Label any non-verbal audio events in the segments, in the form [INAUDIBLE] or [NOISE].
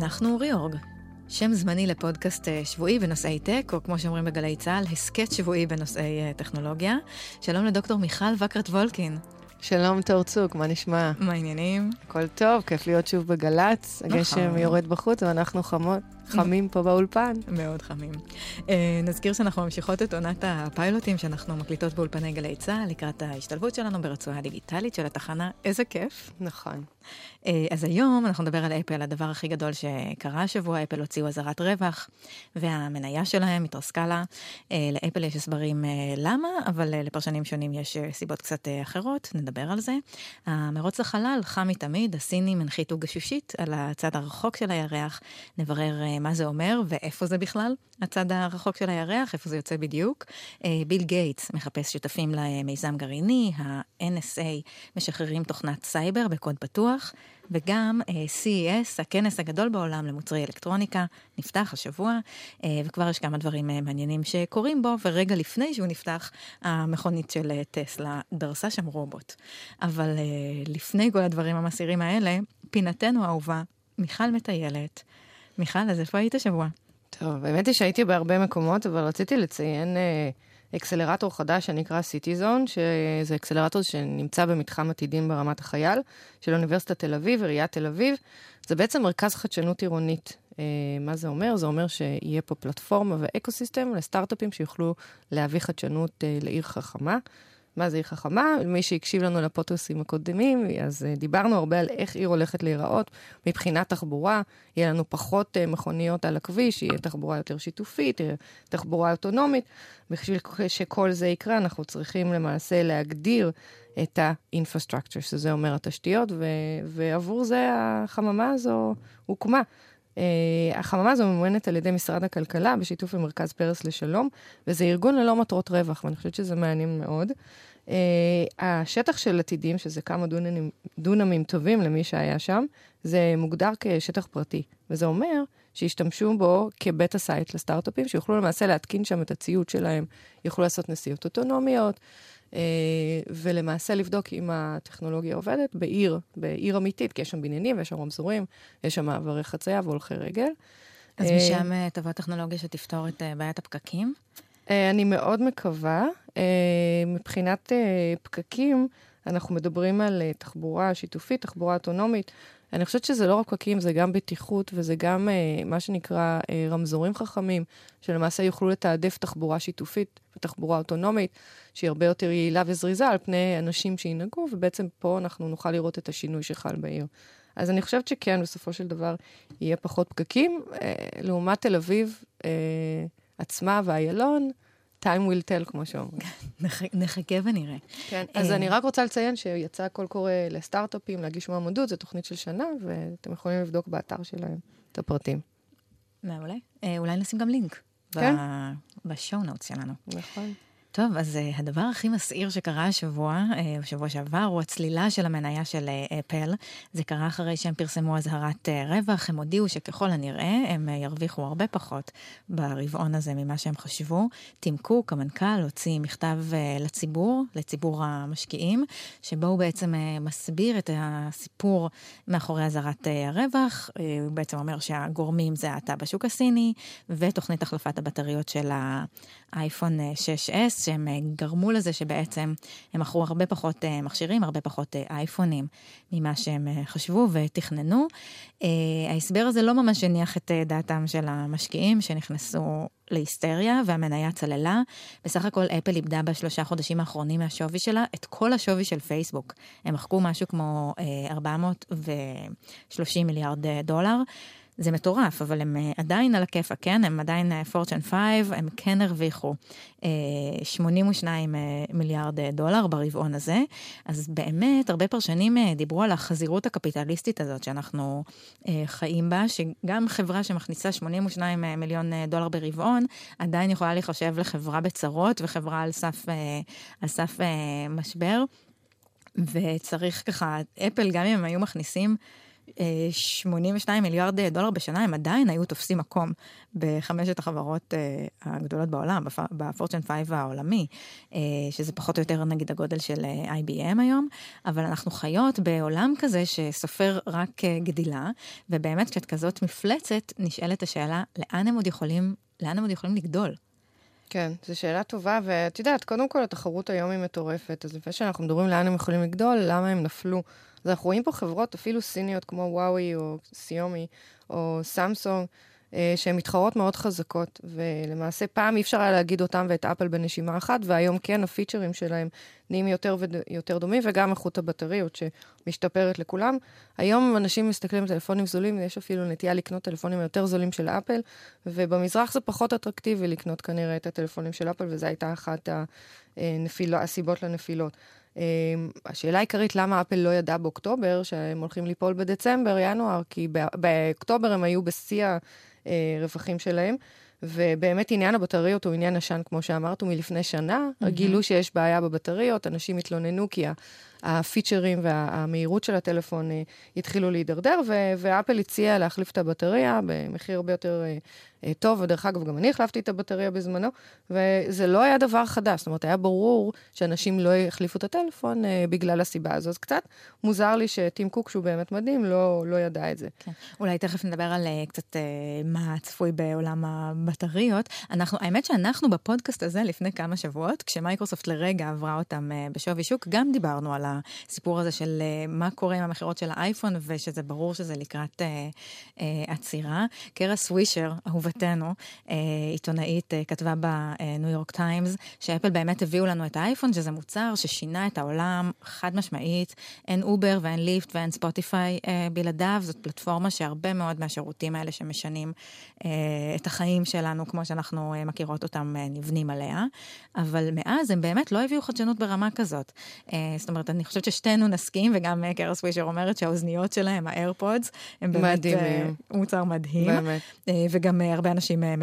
אנחנו ריאורג, שם זמני לפודקאסט אה, שבועי בנושאי טק, או כמו שאומרים בגלי צה"ל, הסכת שבועי בנושאי אה, טכנולוגיה. שלום לדוקטור מיכל וקרת וולקין. שלום תור צוק, מה נשמע? מה העניינים? הכל טוב, כיף להיות שוב בגל"צ. נכון. הגשם יורד בחוץ ואנחנו חמות. חמים פה באולפן. מאוד חמים. Uh, נזכיר שאנחנו ממשיכות את עונת הפיילוטים שאנחנו מקליטות באולפני גלי צה"ל לקראת ההשתלבות שלנו ברצועה הדיגיטלית של התחנה. איזה כיף. נכון. Uh, אז היום אנחנו נדבר על אפל, הדבר הכי גדול שקרה השבוע, אפל הוציאו אזהרת רווח, והמניה שלהם התרסקה לה. Uh, לאפל יש הסברים למה, אבל לפרשנים שונים יש סיבות קצת אחרות, נדבר על זה. המרוץ לחלל חם מתמיד, הסינים הנחיתו גשושית על הצד הרחוק של הירח, נברר מה זה אומר ואיפה זה בכלל, הצד הרחוק של הירח, איפה זה יוצא בדיוק. ביל גייטס מחפש שותפים למיזם גרעיני, ה-NSA משחררים תוכנת סייבר בקוד פתוח, וגם CES, הכנס הגדול בעולם למוצרי אלקטרוניקה, נפתח השבוע, וכבר יש כמה דברים מעניינים שקורים בו, ורגע לפני שהוא נפתח, המכונית של טסלה דרסה שם רובוט. אבל לפני כל הדברים המסעירים האלה, פינתנו האהובה, מיכל מטיילת, מיכל, אז איפה היית השבוע? טוב, האמת היא שהייתי בהרבה מקומות, אבל רציתי לציין אה, אקסלרטור חדש שנקרא סיטיזון, שזה אקסלרטור שנמצא במתחם עתידים ברמת החייל, של אוניברסיטת תל אביב, עיריית תל אביב. זה בעצם מרכז חדשנות עירונית. אה, מה זה אומר? זה אומר שיהיה פה פלטפורמה ואקו-סיסטם לסטארט-אפים שיוכלו להביא חדשנות אה, לעיר חכמה. מה זה עיר חכמה? מי שהקשיב לנו לפודקאסים הקודמים, אז uh, דיברנו הרבה על איך עיר הולכת להיראות מבחינת תחבורה. יהיה לנו פחות uh, מכוניות על הכביש, יהיה תחבורה יותר שיתופית, תהיה תחבורה אוטונומית. בשביל שכל זה יקרה, אנחנו צריכים למעשה להגדיר את ה-infrastructure, שזה אומר התשתיות, ו- ועבור זה החממה הזו הוקמה. Uh, החממה הזו ממומנת על ידי משרד הכלכלה בשיתוף עם מרכז פרס לשלום, וזה ארגון ללא מטרות רווח, ואני חושבת שזה מעניין מאוד. Uh, השטח של עתידים, שזה כמה דונמים, דונמים טובים למי שהיה שם, זה מוגדר כשטח פרטי, וזה אומר שישתמשו בו כבטא סייט לסטארט-אפים, שיוכלו למעשה להתקין שם את הציוד שלהם, יוכלו לעשות נסיעות אוטונומיות, אה, ולמעשה לבדוק אם הטכנולוגיה עובדת בעיר, בעיר אמיתית, כי יש שם בניינים ויש שם רמזורים, יש שם מעברי חצייה והולכי רגל. אז משם אה, תבוא טכנולוגיה שתפתור את אה, בעיית הפקקים? אני מאוד מקווה. מבחינת פקקים, אנחנו מדברים על תחבורה שיתופית, תחבורה אוטונומית. אני חושבת שזה לא רק פקקים, זה גם בטיחות וזה גם uh, מה שנקרא uh, רמזורים חכמים, שלמעשה יוכלו לתעדף תחבורה שיתופית ותחבורה אוטונומית, שהיא הרבה יותר יעילה וזריזה על פני אנשים שינהגו, ובעצם פה אנחנו נוכל לראות את השינוי שחל בעיר. אז אני חושבת שכן, בסופו של דבר יהיה פחות פקקים. Uh, לעומת תל אביב uh, עצמה ואיילון, time will tell, כמו שאומרים. נחכה ונראה. כן, אז אני רק רוצה לציין שיצא קול קורא לסטארט-אפים להגיש מועמדות, זו תוכנית של שנה, ואתם יכולים לבדוק באתר שלהם את הפרטים. מעולה. אולי נשים גם לינק. כן. בשואו נוט שלנו. נכון. טוב, אז uh, הדבר הכי מסעיר שקרה השבוע, בשבוע שעבר, הוא הצלילה של המניה של אפל. Uh, זה קרה אחרי שהם פרסמו אזהרת uh, רווח, הם הודיעו שככל הנראה הם uh, ירוויחו הרבה פחות ברבעון הזה ממה שהם חשבו. טים קוק, המנכ"ל, הוציא מכתב uh, לציבור, לציבור המשקיעים, שבו הוא בעצם uh, מסביר את הסיפור מאחורי אזהרת uh, הרווח. Uh, הוא בעצם אומר שהגורמים זה האטה בשוק הסיני, ותוכנית החלפת הבטריות של האייפון 6S. שהם אה, גרמו לזה שבעצם הם מכרו הרבה פחות אה, מכשירים, הרבה פחות אה, אייפונים ממה שהם חשבו ותכננו. ההסבר הזה לא ממש הניח את דעתם של המשקיעים שנכנסו להיסטריה והמניה צללה. בסך הכל אפל איבדה בשלושה חודשים האחרונים מהשווי שלה את כל השווי של פייסבוק. הם מחקו משהו כמו 430 מיליארד דולר. זה מטורף, אבל הם אה, עדיין על הכיפה, כן? הם עדיין פורצ'ן אה, 5, הם כן הרוויחו 82 אה, מיליארד דולר ברבעון הזה. אז באמת, הרבה פרשנים דיברו על החזירות הקפיטליסטית הזאת שאנחנו חיים בה, שגם חברה שמכניסה 82 מיליון דולר ברבעון, עדיין יכולה להיחשב לחברה בצרות וחברה על סף, על סף משבר. וצריך ככה, אפל, גם אם הם היו מכניסים 82 מיליארד דולר בשנה, הם עדיין היו תופסים מקום בחמשת החברות הגדולות בעולם, בפורצ'ן 5 העולמי, שזה פחות או יותר נגיד הגודל של IBM היום, אבל אנחנו חיות בעולם כזה שסופר רק גדילה, ובאמת כשאת כזאת מפלצת, נשאלת השאלה, לאן הם עוד יכולים, לאן הם עוד יכולים לגדול? כן, זו שאלה טובה, ואת יודעת, קודם כל התחרות היום היא מטורפת, אז לפני שאנחנו מדברים לאן הם יכולים לגדול, למה הם נפלו. אז אנחנו רואים פה חברות אפילו סיניות כמו וואוי או סיומי או סמסונג, שהן מתחרות מאוד חזקות, ולמעשה פעם אי אפשר היה להגיד אותם ואת אפל בנשימה אחת, והיום כן הפיצ'רים שלהם נהיים יותר ויותר דומים, וגם איכות הבטריות שמשתפרת לכולם. היום אנשים מסתכלים על טלפונים זולים, יש אפילו נטייה לקנות טלפונים יותר זולים של אפל, ובמזרח זה פחות אטרקטיבי לקנות כנראה את הטלפונים של אפל, וזו הייתה אחת הנפיל... הסיבות לנפילות. אה, השאלה העיקרית, למה אפל לא ידע באוקטובר שהם הולכים ליפול בדצמבר, ינואר, כי באוקטובר הם היו בשיא הרווחים שלהם. ובאמת עניין הבטריות הוא עניין ישן, כמו שאמרת, הוא מלפני שנה. Mm-hmm. גילו שיש בעיה בבטריות, אנשים התלוננו כי הפיצ'רים והמהירות של הטלפון אה, התחילו להידרדר, ואפל הציעה להחליף את הבטריה במחיר הרבה יותר אה, אה, טוב, ודרך אגב, גם אני החלפתי את הבטריה בזמנו, וזה לא היה דבר חדש, זאת אומרת, היה ברור שאנשים לא יחליפו את הטלפון בגלל הסיבה הזו. אז קצת מוזר לי שטים קוק, שהוא באמת מדהים, לא, לא ידע את זה. כן. אולי תכף נדבר על קצת מה צפוי בעולם הבטריות. אנחנו, האמת שאנחנו בפודקאסט הזה לפני כמה שבועות, כשמייקרוסופט לרגע עברה אותם בשווי שוק, גם דיברנו על הסיפור הזה של אה, מה קורה עם המכירות של האייפון, ושזה ברור שזה לקראת אה, אה, עצירה. קארה סווישר, אהובתנו, אה, עיתונאית, כתבה בניו יורק טיימס, שאפל באמת הביאו לנו את האייפון, שזה מוצר ששינה את העולם חד משמעית. אין אובר ואין ליפט ואין ספוטיפיי בלעדיו, זאת פלטפורמה שהרבה מאוד מהשירותים האלה שמשנים את החיים שלנו, כמו שאנחנו מכירות אותם, נבנים עליה. אבל מאז הם באמת לא הביאו חדשנות ברמה כזאת. זאת אומרת, אני חושבת ששתינו נסכים, וגם קרה סווישר אומרת שהאוזניות שלהם, האיירפודס, הם באמת מדהימים. מוצר מדהים. באמת. וגם הרבה אנשים אה,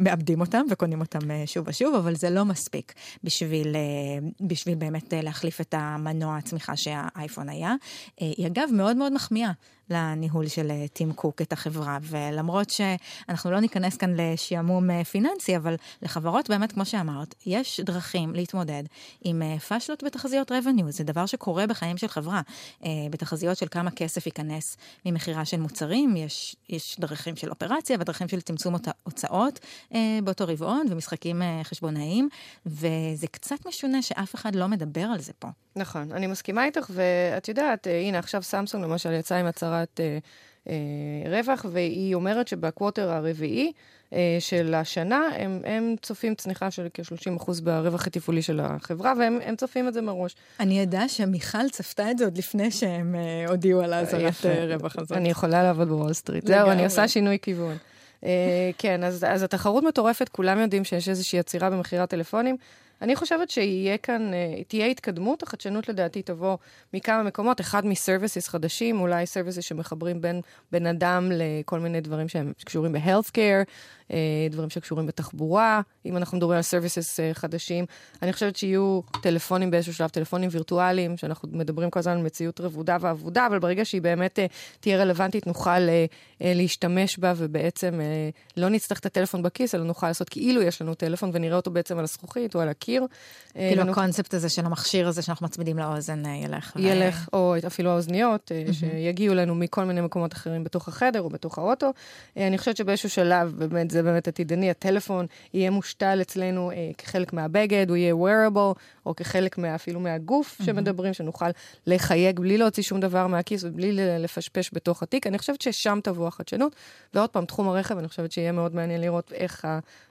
מאבדים אותם וקונים אותם אה, שוב ושוב, אבל זה לא מספיק בשביל, אה, בשביל באמת להחליף את המנוע הצמיחה שהאייפון היה. היא אגב מאוד מאוד מחמיאה. לניהול של אה, טים קוק את החברה, ולמרות שאנחנו לא ניכנס כאן לשעמום אה, פיננסי, אבל לחברות באמת, כמו שאמרת, יש דרכים להתמודד עם אה, פאשלות בתחזיות revenue, זה דבר שקורה בחיים של חברה. בתחזיות של כמה כסף ייכנס ממכירה של מוצרים, יש, יש דרכים של אופרציה ודרכים של צמצום הוצאות באותו רבעון ומשחקים חשבונאיים, וזה קצת משונה שאף אחד לא מדבר על זה פה. נכון, אני מסכימה איתך, ואת יודעת, הנה עכשיו סמסונג למשל יצאה עם הצהרת... הצהרת אה, אה, רווח, והיא אומרת שבקווטר הרביעי אה, של השנה, הם, הם צופים צניחה של כ-30% ברווח התפעולי של החברה, והם צופים את זה מראש. אני אדע שמיכל צפתה את זה עוד לפני שהם אה, הודיעו על האזהרת אה, רווח הזאת. אני יכולה לעבוד בוול סטריט. זהו, אני עושה שינוי כיוון. Uh, כן, אז, אז התחרות מטורפת, כולם יודעים שיש איזושהי עצירה במכירת טלפונים. אני חושבת שיהיה כאן, אה, תהיה התקדמות, החדשנות לדעתי תבוא מכמה מקומות, אחד מ-services חדשים, אולי services שמחברים בין בן אדם לכל מיני דברים שהם קשורים ב-health care, אה, דברים שקשורים בתחבורה, אם אנחנו מדברים על services אה, חדשים. אני חושבת שיהיו טלפונים באיזשהו שלב, טלפונים וירטואליים, שאנחנו מדברים כל הזמן על מציאות רבודה ואבודה, אבל ברגע שהיא באמת תהיה רלוונטית, נוכל להשתמש בה, ובעצם לא נצטרך את הטלפון בכיס, אלא נוכל לעשות כאילו יש לנו טלפון, ונראה אותו בעצם על הזכוכית או על הקיר. אה, כאילו הקונספט הזה של המכשיר הזה שאנחנו מצמידים לאוזן אה, ילך. ילך, או אפילו האוזניות, אה, שיגיעו לנו מכל מיני מקומות אחרים בתוך החדר או בתוך האוטו. אני חושבת שבאיזשהו שלב, באמת, זה באמת עתידני, הטלפון יהיה מושתל אצלנו כחלק מהבגד, הוא יהיה wearable, או כחלק אפילו מהגוף שמדברים, שנוכל לחייג בלי להוציא שום דבר מהכיס ובלי לפשפש בתוך התיק. אני חושבת ששם תבוא החדשנות. ועוד פעם, תחום הרכב, אני חושבת שיהיה מאוד מעניין לראות איך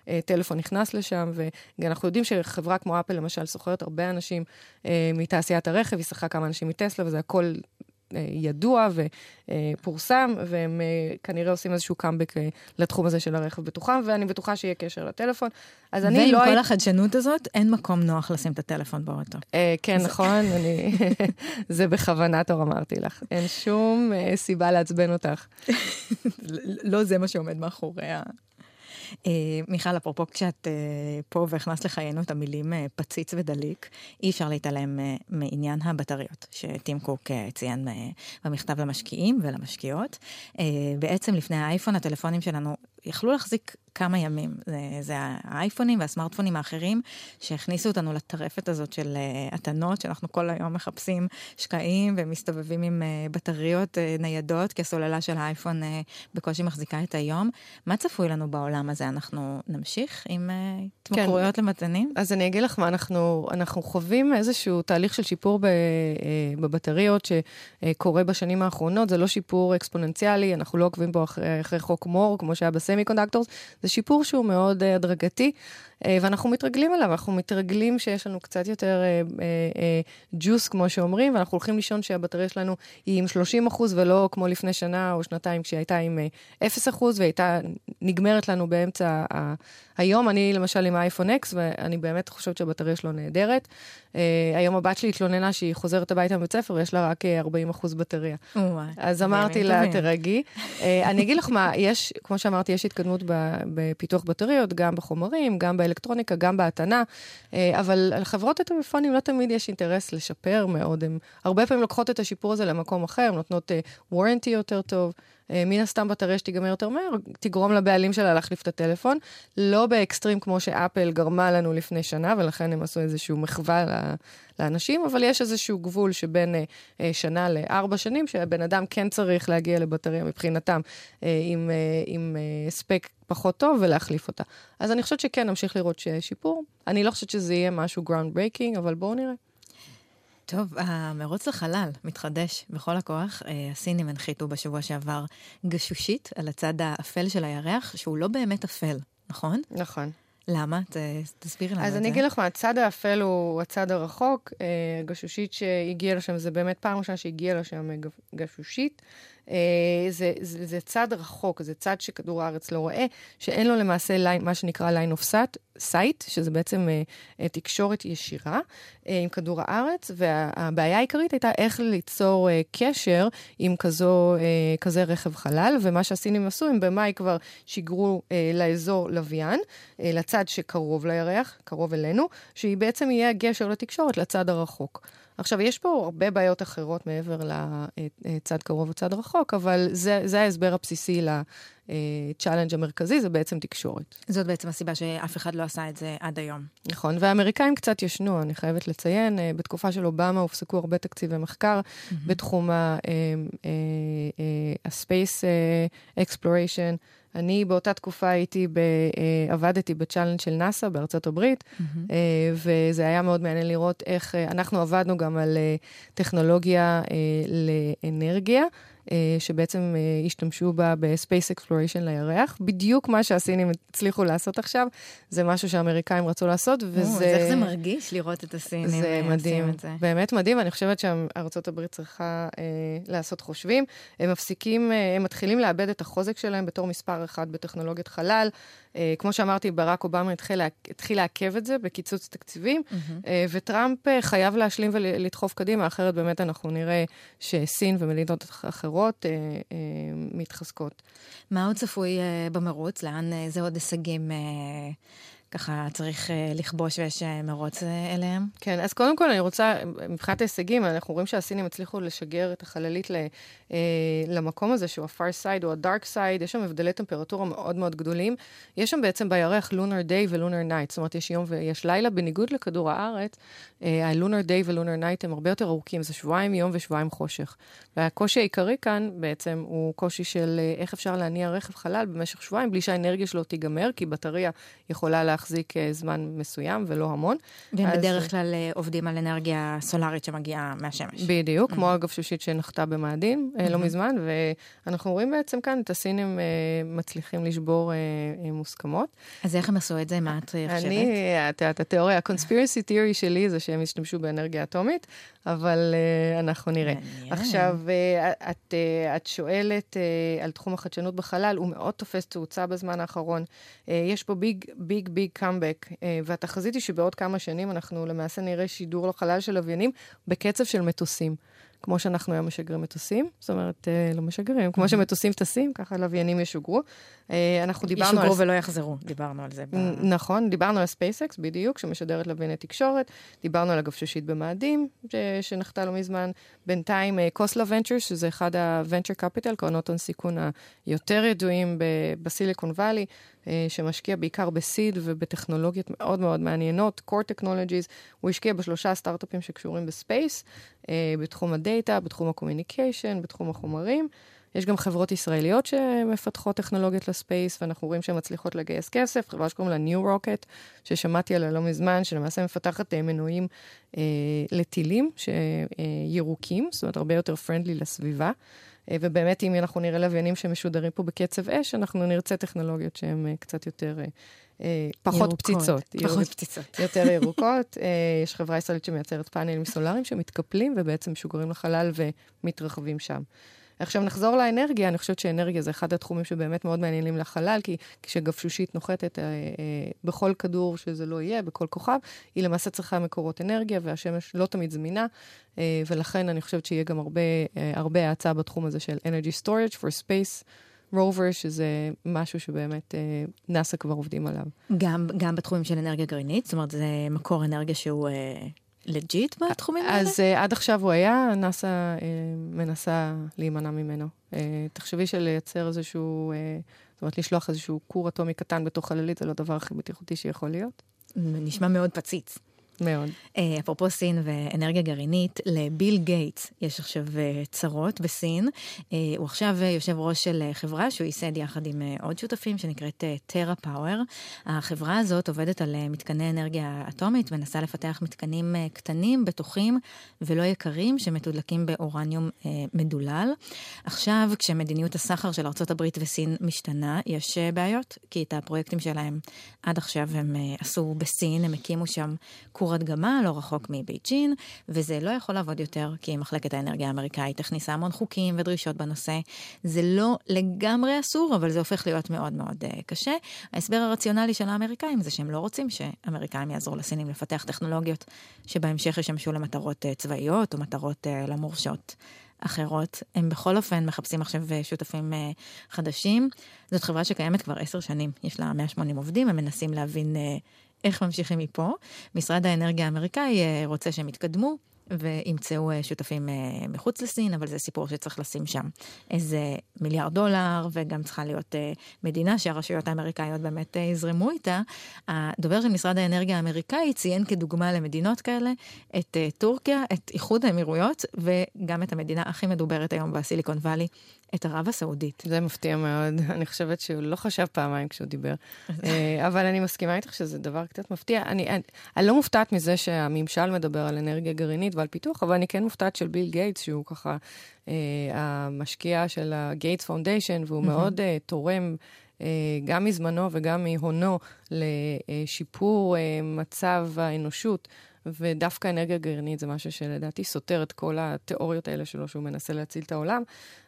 הטלפון נכנס לשם, ואנחנו יודעים שחברה... חברה כמו אפל, למשל, סוחרת הרבה אנשים אה, מתעשיית הרכב, היא שכרה כמה אנשים מטסלה, וזה הכל אה, ידוע ופורסם, והם אה, כנראה עושים איזשהו קאמבק אה, לתחום הזה של הרכב בתוכם, ואני בטוחה שיהיה קשר לטלפון. אז אני לא... ועם כל החדשנות הזאת, אין מקום נוח לשים את הטלפון באוטו. כן, נכון, [LAUGHS] אני... [LAUGHS] זה בכוונה תור אמרתי לך. אין שום סיבה לעצבן אותך. [LAUGHS] לא זה מה שעומד מאחורי. מיכל, אפרופו כשאת פה והכנסת לחיינו את המילים פציץ ודליק, אי אפשר להתעלם מעניין הבטריות, שטים קוק ציין במכתב למשקיעים ולמשקיעות. בעצם לפני האייפון, הטלפונים שלנו יכלו להחזיק כמה ימים. זה, זה האייפונים והסמארטפונים האחרים שהכניסו אותנו לטרפת הזאת של uh, התנות, שאנחנו כל היום מחפשים שקעים ומסתובבים עם uh, בטריות uh, ניידות, כי הסוללה של האייפון uh, בקושי מחזיקה את היום. מה צפוי לנו בעולם הזה? אנחנו נמשיך עם uh, התמכרויות כן. למתנים? אז אני אגיד לך מה, אנחנו, אנחנו חווים איזשהו תהליך של שיפור ב, uh, בבטריות שקורה בשנים האחרונות. זה לא שיפור אקספוננציאלי, אנחנו לא עוקבים בו אחרי, אחרי חוק מור, כמו שהיה ב-semiconductors. זה שיפור שהוא מאוד uh, הדרגתי, uh, ואנחנו מתרגלים אליו, אנחנו מתרגלים שיש לנו קצת יותר ג'וס, uh, כמו שאומרים, ואנחנו הולכים לישון שהבטריה שלנו היא עם 30 אחוז, ולא כמו לפני שנה או שנתיים, כשהיא הייתה עם uh, 0 אחוז, והייתה נגמרת לנו באמצע ה... היום. אני למשל עם האייפון אקס, ואני באמת חושבת שהבטריה שלו נהדרת. היום הבת שלי התלוננה שהיא חוזרת הביתה מבית ספר ויש לה רק 40 אחוז בטריה. אז אמרתי לה, תרגי. אני אגיד לך מה, יש, כמו שאמרתי, יש התקדמות בפיתוח בטריות, גם בחומרים, גם באלקטרוניקה, גם בהתנה, אה, אבל לחברות הטלפונים לא תמיד יש אינטרס לשפר מאוד. הן הרבה פעמים לוקחות את השיפור הזה למקום אחר, נותנות warranty יותר טוב. אה, מן הסתם בטריה שתיגמר יותר מהר, תגרום לבעלים שלה להחליף את הטלפון. לא ב-extreme כמו שאפל גרמה לנו לפני שנה, ולכן הם עשו איזושהי מחווה לאנשים, אבל יש איזשהו גבול שבין אה, אה, שנה לארבע שנים, שהבן אדם כן צריך להגיע לבטריה מבחינתם עם, עם הספק פחות טוב ולהחליף אותה. אז אני חושבת שכן, נמשיך לראות שיש שיפור. אני לא חושבת שזה יהיה משהו groundbreaking, אבל בואו נראה. טוב, המרוץ לחלל מתחדש בכל הכוח. אה, הסינים הנחיתו בשבוע שעבר גשושית על הצד האפל של הירח, שהוא לא באמת אפל, נכון? נכון. למה? ת, תסבירי לנו את זה. אז אני אגיד לך מה, הצד האפל הוא הצד הרחוק. אה, גשושית שהגיעה לשם, זה באמת פעם ראשונה שהגיעה לשם גשושית. אה, זה, זה, זה צד רחוק, זה צד שכדור הארץ לא רואה, שאין לו למעשה line, מה שנקרא line of sight, שזה בעצם uh, תקשורת ישירה uh, עם כדור הארץ, והבעיה העיקרית הייתה איך ליצור uh, קשר עם כזו, uh, כזה רכב חלל, ומה שהסינים עשו, הם במאי כבר שיגרו uh, לאזור לוויין, uh, לצד שקרוב לירח, קרוב אלינו, שהיא בעצם יהיה הגשר לתקשורת לצד הרחוק. עכשיו, יש פה הרבה בעיות אחרות מעבר לצד קרוב וצד רחוק, אבל זה, זה ההסבר הבסיסי לצ'אלנג' המרכזי, זה בעצם תקשורת. זאת בעצם הסיבה שאף אחד לא עשה את זה עד היום. נכון, והאמריקאים קצת ישנו, אני חייבת לציין. אה, בתקופה של אובמה הופסקו הרבה תקציבי מחקר mm-hmm. בתחום ה-space אה, אה, exploration. אני באותה תקופה הייתי, ב, uh, עבדתי ב-challenge של נאסא בארצות הברית, mm-hmm. וזה היה מאוד מעניין לראות איך uh, אנחנו עבדנו גם על טכנולוגיה לאנרגיה. אה, שבעצם אה, השתמשו בה בספייס אקספלוריישן לירח. בדיוק מה שהסינים הצליחו לעשות עכשיו, זה משהו שהאמריקאים רצו לעשות, וזה... אז איך זה מרגיש לראות את הסינים זה אה, מדהים, את זה? באמת מדהים, אני חושבת שארצות הברית צריכה אה, לעשות חושבים. הם מפסיקים, אה, הם מתחילים לאבד את החוזק שלהם בתור מספר אחד בטכנולוגיית חלל. אה, כמו שאמרתי, ברק אובמה התחיל, התחיל לעכב את זה בקיצוץ תקציבים, mm-hmm. וטראמפ אה, חייב להשלים ולדחוף קדימה, אחרת באמת אנחנו נראה שסין ומדינות אחרות מתחזקות. מה עוד צפוי במרוץ? לאן זה עוד הישגים? אה... ככה צריך uh, לכבוש ויש uh, מרוץ uh, אליהם? כן, אז קודם כל אני רוצה, מבחינת ההישגים, אנחנו רואים שהסינים הצליחו לשגר את החללית ל, uh, למקום הזה, שהוא ה-far side או ה-dark side, יש שם הבדלי טמפרטורה מאוד מאוד גדולים. יש שם בעצם בירח lunar day ו-lunar night, זאת אומרת, יש יום ויש לילה, בניגוד לכדור הארץ, ה-lunar day ו-lunar night הם הרבה יותר ארוכים, זה שבועיים יום ושבועיים חושך. והקושי העיקרי כאן בעצם הוא קושי של איך אפשר להניע רכב חלל במשך שבועיים בלי שהאנרגיה שלו תיגמר, כי בטריה יכולה לה... להחזיק אה, זמן מסוים ולא המון. והם אז... בדרך כלל אה, עובדים על אנרגיה סולארית שמגיעה מהשמש. בדיוק, mm-hmm. כמו אגב שושית שנחתה במאדים mm-hmm. לא מזמן, ואנחנו רואים בעצם כאן את הסינים מצליחים לשבור מוסכמות. אז איך הם עשו את זה? מה את חושבת? אני, את יודעת, התיאוריה, ה-conspiracy theory שלי זה שהם השתמשו באנרגיה אטומית, אבל אנחנו נראה. מעניין. עכשיו, את, את שואלת על תחום החדשנות בחלל, הוא מאוד תופס תאוצה בזמן האחרון. יש פה big, big, big comeback, uh, והתחזית היא שבעוד כמה שנים אנחנו למעשה נראה שיגור לחלל של לוויינים בקצב של מטוסים. כמו שאנחנו היום משגרים מטוסים, זאת אומרת, אה, לא משגרים, כמו שמטוסים טסים, ככה לוויינים ישוגרו. אה, אנחנו דיברנו ישוגרו על... ולא יחזרו, דיברנו על זה. ב... נכון, דיברנו על ספייסקס, בדיוק, שמשגרת לווייני תקשורת, דיברנו על הגפשושית במאדים, ש... שנחתה לא מזמן. בינתיים, קוסלה ונצ'רס, שזה אחד ה-venture capital, קרנות הון סיכון היותר ידועים בסיליקון וואלי, שמשקיע בעיקר ב-seed ובטכנולוגיות מאוד מאוד מעניינות, core technologies. הוא השקיע בשלושה סטארט-אפים שקשורים ב-space, בתחום הדאטה, בתחום ה-communication, בתחום החומרים. יש גם חברות ישראליות שמפתחות טכנולוגיות ל-space, ואנחנו רואים שהן מצליחות לגייס כסף, חברה שקוראים לה New Rocket, ששמעתי עליה לא מזמן, שלמעשה מפתחת אה, מנועים אה, לטילים, שירוקים, אה, זאת אומרת, הרבה יותר פרנדלי לסביבה. אה, ובאמת, אם אנחנו נראה לוויינים שמשודרים פה בקצב אש, אנחנו נרצה טכנולוגיות שהן אה, קצת יותר... אה, פחות ירוקות, פציצות. פחות ירוק, פציצות. [LAUGHS] יותר ירוקות. יש חברה ישראלית שמייצרת פאנלים סולאריים שמתקפלים ובעצם משוגרים לחלל ומתרחבים שם. עכשיו נחזור לאנרגיה, אני חושבת שאנרגיה זה אחד התחומים שבאמת מאוד מעניינים לחלל, כי כשגפשושית נוחתת אה, אה, בכל כדור שזה לא יהיה, בכל כוכב, היא למעשה צריכה מקורות אנרגיה, והשמש לא תמיד זמינה, אה, ולכן אני חושבת שיהיה גם הרבה, אה, הרבה האצה בתחום הזה של Energy Storage for Space. רובר, שזה משהו שבאמת אה, נאס"א כבר עובדים עליו. גם, גם בתחומים של אנרגיה גרעינית? זאת אומרת, זה מקור אנרגיה שהוא אה, לג'יט בתחומים האלה? אז uh, עד עכשיו הוא היה, נאס"א uh, מנסה להימנע ממנו. Uh, תחשבי שלייצר איזשהו, uh, זאת אומרת, לשלוח איזשהו כור אטומי קטן בתוך חללית, זה לא הדבר הכי בטיחותי שיכול להיות. נשמע מאוד פציץ. מאוד. Uh, אפרופו סין ואנרגיה גרעינית, לביל גייטס יש עכשיו uh, צרות בסין. Uh, הוא עכשיו יושב ראש של חברה שהוא ייסד יחד עם עוד שותפים שנקראת טרה פאוור. החברה הזאת עובדת על מתקני אנרגיה אטומית, מנסה לפתח מתקנים קטנים, בטוחים ולא יקרים, שמתודלקים באורניום מדולל. עכשיו, כשמדיניות הסחר של ארה"ב וסין משתנה, יש בעיות, כי את הפרויקטים שלהם עד עכשיו הם עשו בסין, הם הקימו שם כור כור הדגמה לא רחוק מבייג'ין, וזה לא יכול לעבוד יותר, כי מחלקת האנרגיה האמריקאית הכניסה המון חוקים ודרישות בנושא. זה לא לגמרי אסור, אבל זה הופך להיות מאוד מאוד uh, קשה. ההסבר הרציונלי של האמריקאים זה שהם לא רוצים שאמריקאים יעזרו לסינים לפתח טכנולוגיות שבהמשך ישמשו למטרות uh, צבאיות או מטרות uh, לא מורשות. אחרות. הם בכל אופן מחפשים עכשיו שותפים חדשים. זאת חברה שקיימת כבר עשר שנים, יש לה 180 עובדים, הם מנסים להבין איך ממשיכים מפה. משרד האנרגיה האמריקאי אה, רוצה שהם יתקדמו. וימצאו אה, שותפים אה, מחוץ לסין, אבל זה סיפור שצריך לשים שם איזה מיליארד דולר, וגם צריכה להיות מדינה שהרשויות האמריקאיות באמת יזרמו איתה. הדובר של משרד האנרגיה האמריקאי ציין כדוגמה למדינות כאלה את טורקיה, את איחוד האמירויות, וגם את המדינה הכי מדוברת היום בסיליקון וואלי, את ערב הסעודית. זה מפתיע מאוד. [LAUGHS] אני חושבת שהוא לא חשב פעמיים כשהוא דיבר. אה, אבל אני מסכימה איתך שזה דבר קצת מפתיע. אני, אני, אני לא מופתעת מזה שהממשל מדבר על אנרגיה גרעינית ועל פיתוח, אבל אני כן מופתעת של ביל גייטס, שהוא ככה אה, המשקיע של הגייטס פאונדיישן, והוא מאוד אה, תורם. אה, גם מזמנו וגם מהונו לשיפור אה, מצב האנושות. ודווקא אנרגיה גרעינית זה משהו שלדעתי סותר את כל התיאוריות האלה שלו, שהוא מנסה להציל את העולם.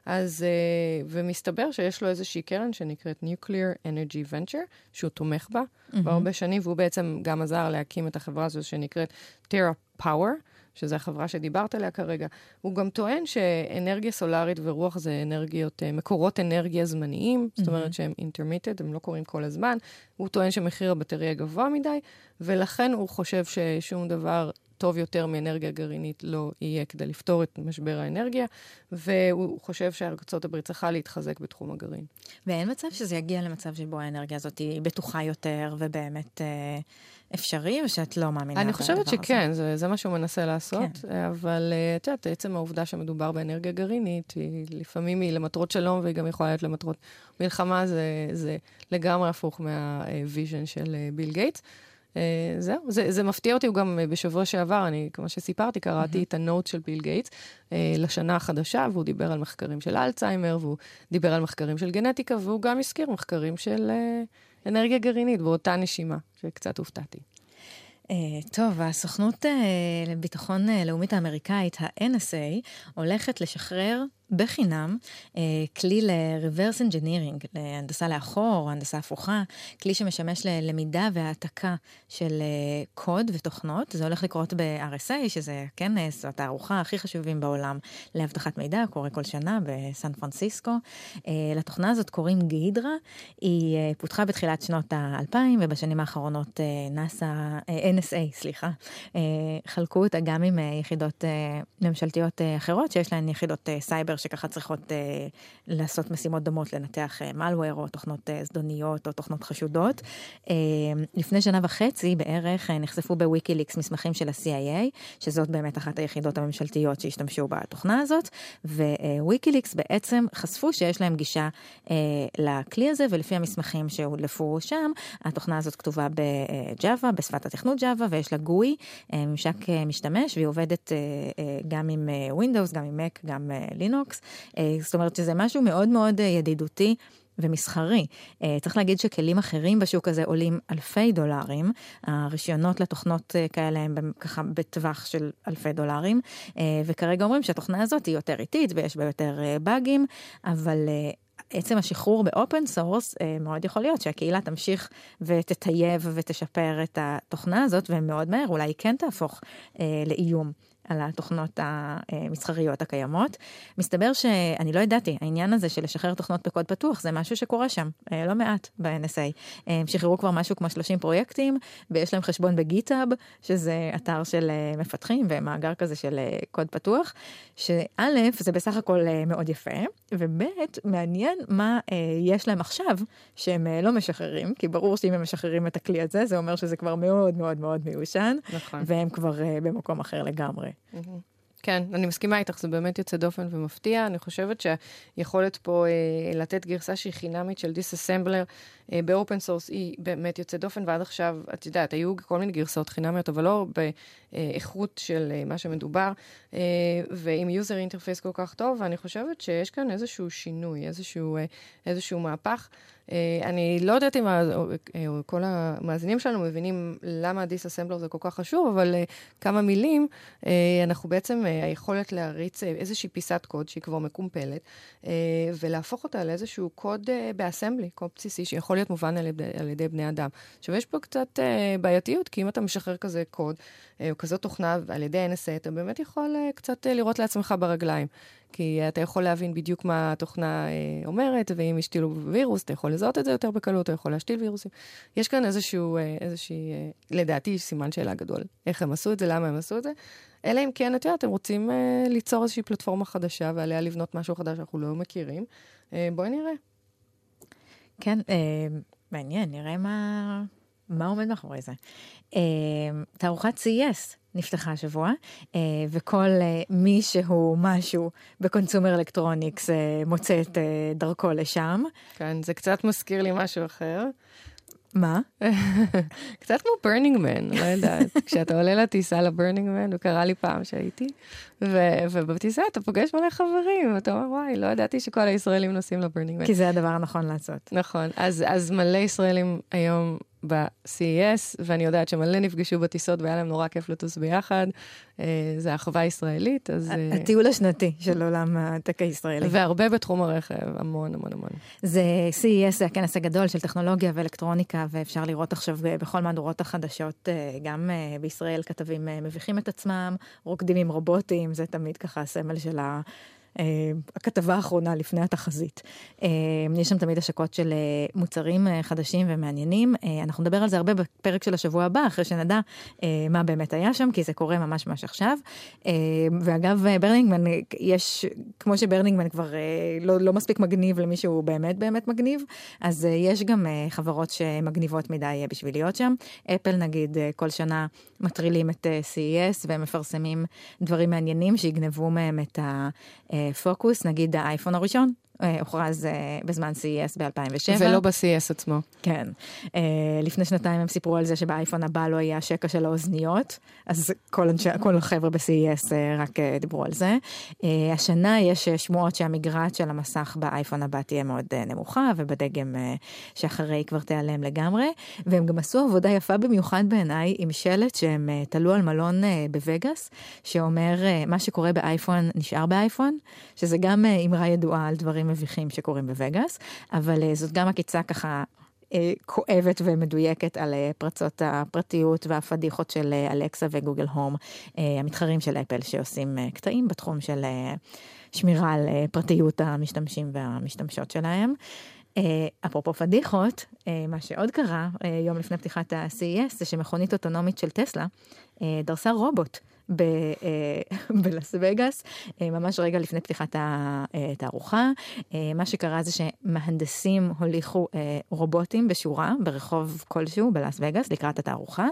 אז, uh, ומסתבר שיש לו איזושהי קרן שנקראת Nuclear Energy Venture, שהוא תומך בה mm-hmm. בהרבה שנים, והוא בעצם גם עזר להקים את החברה הזו שנקראת Terra Power. שזו החברה שדיברת עליה כרגע, הוא גם טוען שאנרגיה סולארית ורוח זה אנרגיות, אה, מקורות אנרגיה זמניים, mm-hmm. זאת אומרת שהם intermitted, הם לא קורים כל הזמן. הוא טוען שמחיר הבטריה גבוה מדי, ולכן הוא חושב ששום דבר טוב יותר מאנרגיה גרעינית לא יהיה כדי לפתור את משבר האנרגיה, והוא חושב שארצות הברית צריכה להתחזק בתחום הגרעין. ואין מצב שזה יגיע למצב שבו האנרגיה הזאת היא בטוחה יותר ובאמת... אה... אפשרי, או שאת לא מאמינה אני חושבת שכן, זה, זה מה שהוא מנסה לעשות, כן. אבל אה, את יודעת, עצם העובדה שמדובר באנרגיה גרעינית, היא לפעמים היא למטרות שלום, והיא גם יכולה להיות למטרות מלחמה, זה, זה לגמרי הפוך מה-vision של אה, ביל גייטס. Uh, זהו, זה, זה מפתיע אותי, הוא גם uh, בשבוע שעבר, אני, כמו שסיפרתי, קראתי mm-hmm. את ה-note של ביל גייטס uh, לשנה החדשה, והוא דיבר על מחקרים של אלצהיימר, והוא דיבר על מחקרים של גנטיקה, והוא גם הזכיר מחקרים של אנרגיה גרעינית באותה נשימה, שקצת הופתעתי. טוב, הסוכנות לביטחון לאומית האמריקאית, ה-NSA, הולכת לשחרר בחינם כלי ל-reverse engineering, להנדסה לאחור, הנדסה הפוכה, כלי שמשמש ללמידה והעתקה של קוד ותוכנות. זה הולך לקרות ב-RSA, שזה, זאת הארוחה הכי חשובים בעולם לאבטחת מידע, קורה כל שנה בסן פרנסיסקו. לתוכנה הזאת קוראים גידרה, היא פותחה בתחילת שנות האלפיים, ובשנים האחרונות נאסא, NSA, סליחה, חלקו אותה גם עם יחידות ממשלתיות אחרות, שיש להן יחידות סייבר שככה צריכות לעשות משימות דומות, לנתח malware או תוכנות זדוניות או תוכנות חשודות. לפני שנה וחצי בערך נחשפו בוויקיליקס מסמכים של ה-CIA, שזאת באמת אחת היחידות הממשלתיות שהשתמשו בתוכנה הזאת, וויקיליקס בעצם חשפו שיש להם גישה לכלי הזה, ולפי המסמכים שהודלפו שם, התוכנה הזאת כתובה בג'אווה, בשפת התכנות ג'אווה, ויש לה גוי, ממשק משתמש, והיא עובדת גם עם Windows, גם עם Mac, גם לינוקס. זאת אומרת שזה משהו מאוד מאוד ידידותי. ומסחרי. צריך להגיד שכלים אחרים בשוק הזה עולים אלפי דולרים, הרישיונות לתוכנות כאלה הם ככה בטווח של אלפי דולרים, וכרגע אומרים שהתוכנה הזאת היא יותר איטית ויש בה יותר באגים, אבל עצם השחרור ב open source, מאוד יכול להיות שהקהילה תמשיך ותטייב ותשפר את התוכנה הזאת, ומאוד מהר אולי היא כן תהפוך לאיום. על התוכנות המסחריות הקיימות. מסתבר שאני לא ידעתי, העניין הזה של לשחרר תוכנות בקוד פתוח זה משהו שקורה שם, לא מעט ב-NSA. הם שחררו כבר משהו כמו 30 פרויקטים, ויש להם חשבון ב GitHub, שזה אתר של מפתחים ומאגר כזה של קוד פתוח, שא', זה בסך הכל מאוד יפה, וב', מעניין מה יש להם עכשיו שהם לא משחררים, כי ברור שאם הם משחררים את הכלי הזה, זה אומר שזה כבר מאוד מאוד מאוד מיושן, נכון. והם כבר במקום אחר לגמרי. כן, אני מסכימה איתך, זה באמת יוצא דופן ומפתיע. אני חושבת שהיכולת פה אה, לתת גרסה שהיא חינמית של disassembler אה, ב open source היא באמת יוצאת דופן, ועד עכשיו, את יודעת, היו כל מיני גרסאות חינמיות, אבל לא באיכות של אה, מה שמדובר, אה, ועם user interface כל כך טוב, ואני חושבת שיש כאן איזשהו שינוי, איזשהו, אה, איזשהו מהפך. אה, אני לא יודעת אם ה, אה, כל המאזינים שלנו מבינים למה disassembler זה כל כך חשוב, אבל אה, כמה מילים, אנחנו בעצם, היכולת להריץ איזושהי פיסת קוד שהיא כבר מקומפלת, ולהפוך אותה לאיזשהו קוד באסמבלי, קוד בסיסי, שיכול להיות מובן על ידי, על ידי בני אדם. עכשיו, יש פה קצת בעייתיות, כי אם אתה משחרר כזה קוד, או כזאת תוכנה על ידי NSA, אתה באמת יכול קצת לראות לעצמך ברגליים. כי אתה יכול להבין בדיוק מה התוכנה אה, אומרת, ואם השתילו וירוס, אתה יכול לזהות את זה יותר בקלות, אתה יכול להשתיל וירוסים. יש כאן איזשהו, אה, איזושהי, אה, לדעתי, סימן שאלה גדול. איך הם עשו את זה, למה הם עשו את זה. אלא אם כן, את יודעת, אתם רוצים אה, ליצור איזושהי פלטפורמה חדשה ועליה לבנות משהו חדש שאנחנו לא מכירים. אה, בואי נראה. כן, אה, מעניין, נראה מה, מה עומד מאחורי זה. אה, תערוכת CES נפתחה השבוע, וכל מי שהוא משהו ב consumer electronics מוצא את דרכו לשם. כן, זה קצת מזכיר לי משהו אחר. מה? [LAUGHS] קצת כמו Burning Man, לא יודעת. [LAUGHS] כשאתה עולה לטיסה ל Burning Man, הוא קרה לי פעם שהייתי, ובטיסה אתה פוגש מלא חברים, ואתה אומר, וואי, לא ידעתי שכל הישראלים נוסעים ל Burning Man. כי זה הדבר הנכון לעשות. נכון, אז, אז מלא ישראלים היום ב-CES, ואני יודעת שמלא נפגשו בטיסות והיה להם נורא כיף לטוס ביחד. זה החוויה הישראלית, אז... הטיול השנתי של עולם ה tech הישראלי. והרבה בתחום הרכב, המון המון המון. זה CES, זה הכנס הגדול של טכנולוגיה ואלקטרוניקה, ואפשר לראות עכשיו בכל מהדורות החדשות, גם בישראל כתבים מביכים את עצמם, רוקדים עם רובוטים, זה תמיד ככה הסמל של ה... הכתבה האחרונה לפני התחזית. יש שם תמיד השקות של מוצרים חדשים ומעניינים. אנחנו נדבר על זה הרבה בפרק של השבוע הבא, אחרי שנדע מה באמת היה שם, כי זה קורה ממש ממש עכשיו. ואגב, ברנינגמן, יש, כמו שברנינגמן כבר לא, לא מספיק מגניב למי שהוא באמת באמת מגניב, אז יש גם חברות שמגניבות מדי בשביל להיות שם. אפל נגיד, כל שנה מטרילים את CES ומפרסמים דברים מעניינים שיגנבו מהם את ה... פוקוס, נגיד האייפון הראשון, הוכרז בזמן CES ב-2007. ולא ב-CES עצמו. כן. לפני שנתיים הם סיפרו על זה שבאייפון הבא לא יהיה השקע של האוזניות, אז כל, אנשי, כל החבר'ה ב-CES רק דיברו על זה. השנה יש שמועות שהמגרעת של המסך באייפון הבא תהיה מאוד נמוכה, ובדגם שאחרי כבר תיעלם לגמרי, והם גם עשו עבודה יפה במיוחד בעיניי עם שלט שהם תלו על מלון בווגאס, שאומר מה שקורה באייפון נשאר באייפון, שזה גם אמרה ידועה על דברים מביכים שקורים בווגאס, אבל זאת גם עקיצה ככה כואבת ומדויקת על פרצות הפרטיות והפדיחות של אלקסה וגוגל הום, המתחרים של אפל שעושים קטעים בתחום של שמירה על פרטיות המשתמשים והמשתמשות שלהם. אפרופו פדיחות, מה שעוד קרה יום לפני פתיחת ה-CES זה שמכונית אוטונומית של טסלה דרסה רובוט. [LAUGHS] בלס וגאס, ממש רגע לפני פתיחת התערוכה. מה שקרה זה שמהנדסים הוליכו רובוטים בשורה ברחוב כלשהו בלס וגאס לקראת התערוכה.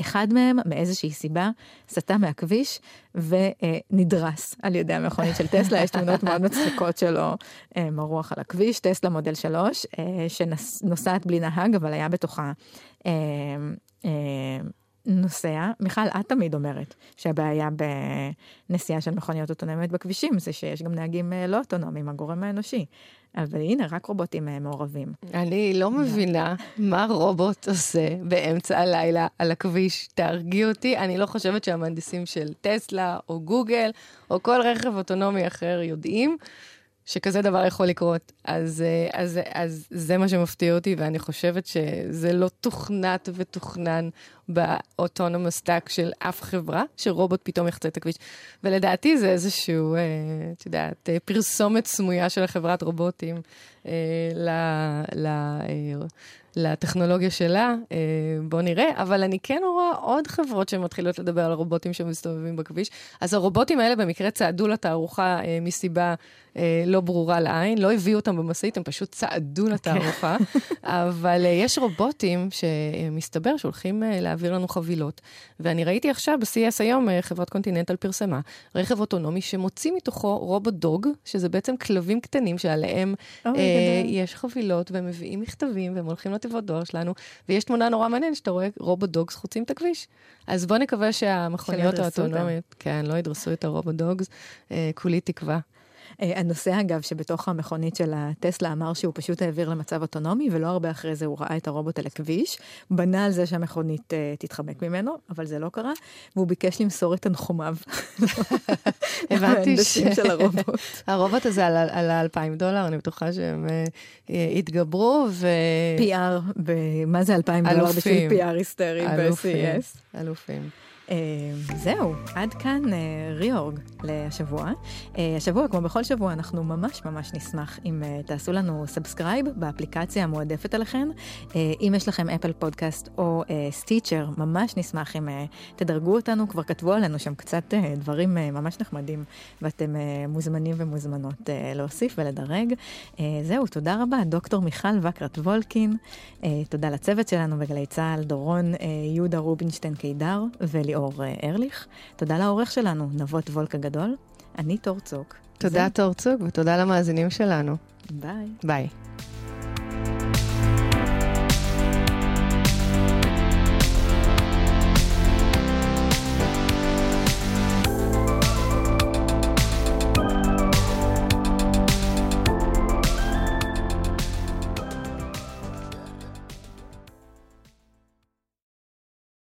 אחד מהם מאיזושהי סיבה סטה מהכביש ונדרס על ידי המכונית של טסלה. יש תמונות מאוד מצחיקות שלו מרוח על הכביש, טסלה מודל 3, שנוסעת בלי נהג אבל היה בתוכה. נוסע, מיכל, את תמיד אומרת שהבעיה בנסיעה של מכוניות אוטונומיות בכבישים זה שיש גם נהגים לא אוטונומיים, הגורם האנושי. אבל הנה, רק רובוטים מעורבים. אני לא מבינה מה רובוט עושה באמצע הלילה על הכביש. תהרגי אותי, אני לא חושבת שהמהנדסים של טסלה או גוגל או כל רכב אוטונומי אחר יודעים. שכזה דבר יכול לקרות. אז, אז, אז זה מה שמפתיע אותי, ואני חושבת שזה לא תוכנת ותוכנן באוטונומוס טאק של אף חברה, שרובוט פתאום יחצה את הכביש. ולדעתי זה איזשהו, את יודעת, פרסומת סמויה של החברת רובוטים ל... ל לטכנולוגיה שלה, בוא נראה, אבל אני כן רואה עוד חברות שמתחילות לדבר על הרובוטים שמסתובבים בכביש. אז הרובוטים האלה במקרה צעדו לתערוכה מסיבה לא ברורה לעין, לא הביאו אותם במשאית, הם פשוט צעדו לתערוכה, [LAUGHS] אבל יש רובוטים שמסתבר שהולכים להעביר לנו חבילות, ואני ראיתי עכשיו ב-CS היום, חברת קונטיננטל פרסמה, רכב אוטונומי שמוציא מתוכו רובוט דוג, שזה בעצם כלבים קטנים שעליהם יש חבילות, והם מביאים מכתבים, והם הולכים לתיבות דואר שלנו, ויש תמונה נורא מעניינת שאתה רואה רובוט דוגס חוצים את הכביש. אז בוא נקווה שהמכוניות האוטונומיות, כן, לא ידרסו את הרובוט דוגס, כולי תקווה. הנוסע, אגב, שבתוך המכונית של הטסלה אמר שהוא פשוט העביר למצב אוטונומי, ולא הרבה אחרי זה הוא ראה את הרובוט על הכביש, בנה על זה שהמכונית uh, תתחמק ממנו, אבל זה לא קרה, והוא ביקש למסור את תנחומיו. [LAUGHS] הבנתי ש... של הרובוט. [LAUGHS] הרובוט הזה על ה-2,000 דולר, אני בטוחה שהם uh, יתגברו, ו... PR, מה זה 2,000 דולר בשביל PR היסטרי ב-CES? אלופים. אה, זהו, עד כאן אה, ריאורג להשבוע. אה, השבוע, כמו בכל שבוע, אנחנו ממש ממש נשמח אם תעשו לנו subscribe באפליקציה המועדפת עליכם. אם יש לכם Apple Podcast או Stitcher, ממש נשמח אם תדרגו אותנו, כבר כתבו עלינו שם קצת דברים ממש נחמדים, ואתם מוזמנים ומוזמנות להוסיף ולדרג. זהו, תודה רבה, דוקטור מיכל וקרת וולקין, תודה לצוות שלנו בגלי צה"ל, דורון יהודה רובינשטיין קידר, ולי ליאור ארליך. תודה לעורך שלנו, נבות וולק הגדול. אני תור צוק. תודה, תור צוק, ותודה למאזינים שלנו. ביי. ביי.